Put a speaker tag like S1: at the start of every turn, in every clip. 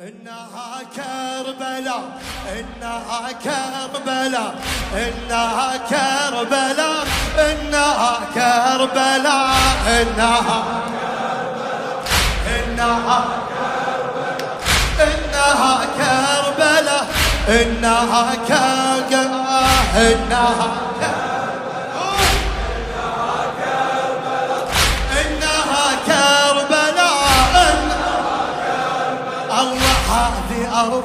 S1: إنها كربلاء إنها كربلاء إنها كربلاء إنها كربلاء إنها إنها إنها كربلاء إنها كربلاء إنها إنها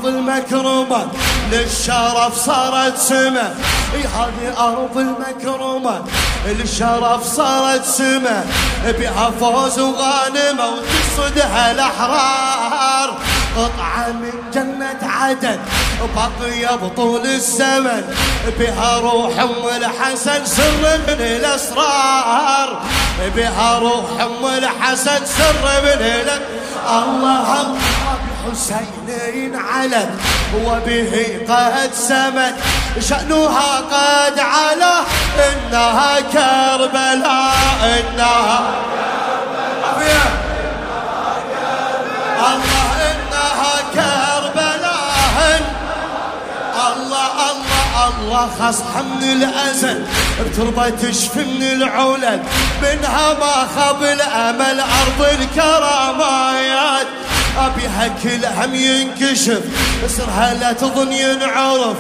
S1: المكرمة للشرف صارت سمة. هذه أرض المكرمة للشرف صارت سمة. بها فوز وغانمة وتصدها الأحرار. قطعة من جنة عدن باقية بطول الزمن. بها روح أم الحسن سر من الأسرار. بها روح أم الحسن سر من الأسرار الله الله بحسين علت وبه قد سمت شأنها قد علا إنها كربلاء إنها كربلاء الله إنها كربلاء الله الله الله من الأزل. بتربة تشفي من العلل منها ما خاب الأمل أرض الكرامات أبيها كل هم ينكشف اسرها لا تظن ينعرف.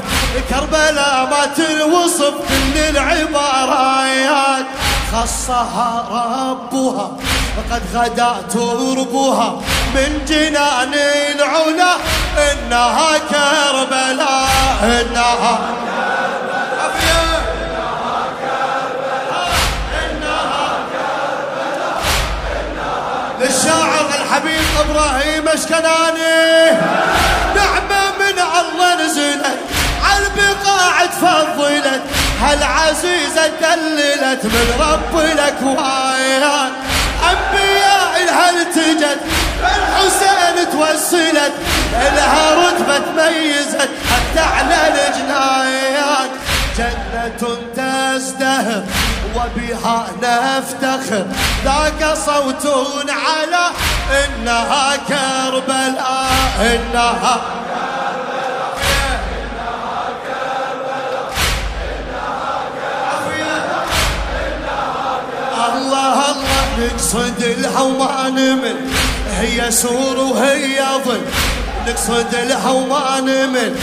S1: كربلاء ما تنوصف كل العبارات. خصها ربها فقد غدا تربها. من جنان العلا إنها كربلاء إنها كربلاء اشكناني نعمة من الله نزلت على البقاع تفضلت هالعزيزه دللت من رب الأكوان؟ أنبياء لها التجت الحسين توسلت. لها رتبه تميزت حتى على الجنايات. جنة تزدهر وبها نفتخر. ذاك صوت على إنها كربلاء إنها الله الله نقصد لها وما نمل. هي سور وهي ظل. نقصد لها وما نمل.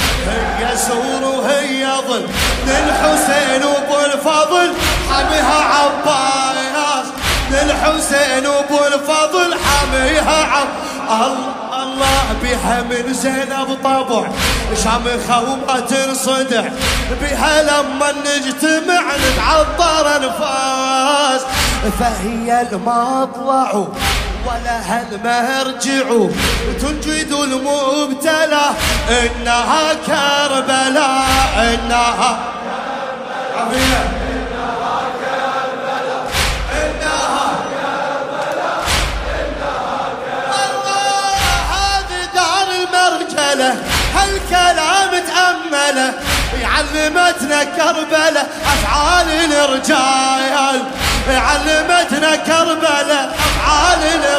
S1: هي سور وهي ظل. للحسين وابو الفضل حميها عباس. للحسين وابو الفضل حميها الله الله بها من زينب طبع شامخة وما تنصدع بها لما نجتمع نتعطر انفاس فهي المطلع ولها المرجع. تنجد المبتلى إنها كربلاء إنها كربلاء. المرجلة هالكلام تأمله علمتنا كربلة أفعال الرجال علمتنا كربلة أفعال الرجال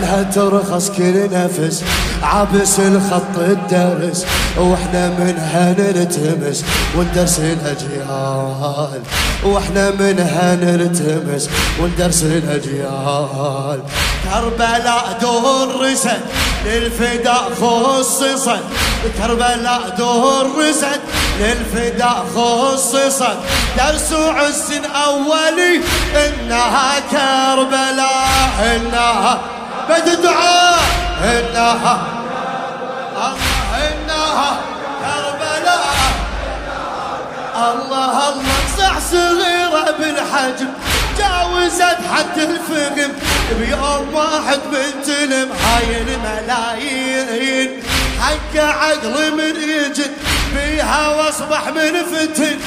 S1: لها ترخص كل نفس عبس الخط الدرس وإحنا منها نلتمس وندرس الاجيال وإحنا منها نلتمس وندرس الاجيال كربلاء درست للفداء خصصت. كربلاء درست للفداء خصصت. درس عز أولي إنها كربلاء إنها بد دعاء. انها الله انها كربلاء. الله الله. صح صغيرة بالحجم. جاوزت حد الفهم بيوم واحد بنتلم هاي الملايين. حق عقل من يجد. بيها واصبح من فتن.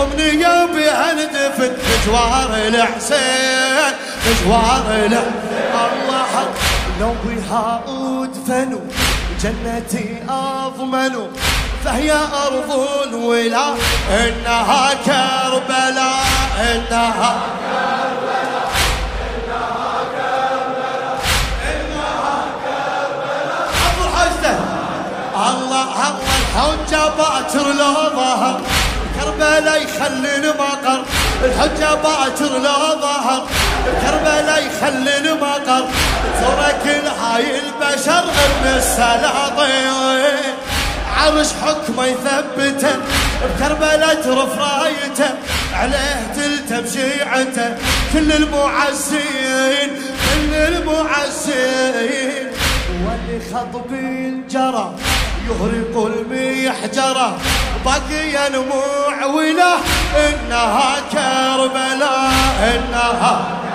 S1: امنية بها ندفن. مجوار الحسين. مجوار الله. لو بها ادفنوا جنتي اضمنوا فهي أرض ولا إنها كربلاء إنها كربلاء. انها كربلاء انها كربلاء الله الله الحجة باكر لو ظهر. كربلاء يخلي المقر الحجة باكر لو ظهر. كربلاء يخلي البشر ابن السلاطين عرش حكمه يثبته بكربلاء ترف رايته عليه تلتم شيعته كل المعزين كل المعزين. واللي خضبي جرى يهرق المحجرة بقي وله إنها كربلاء إنها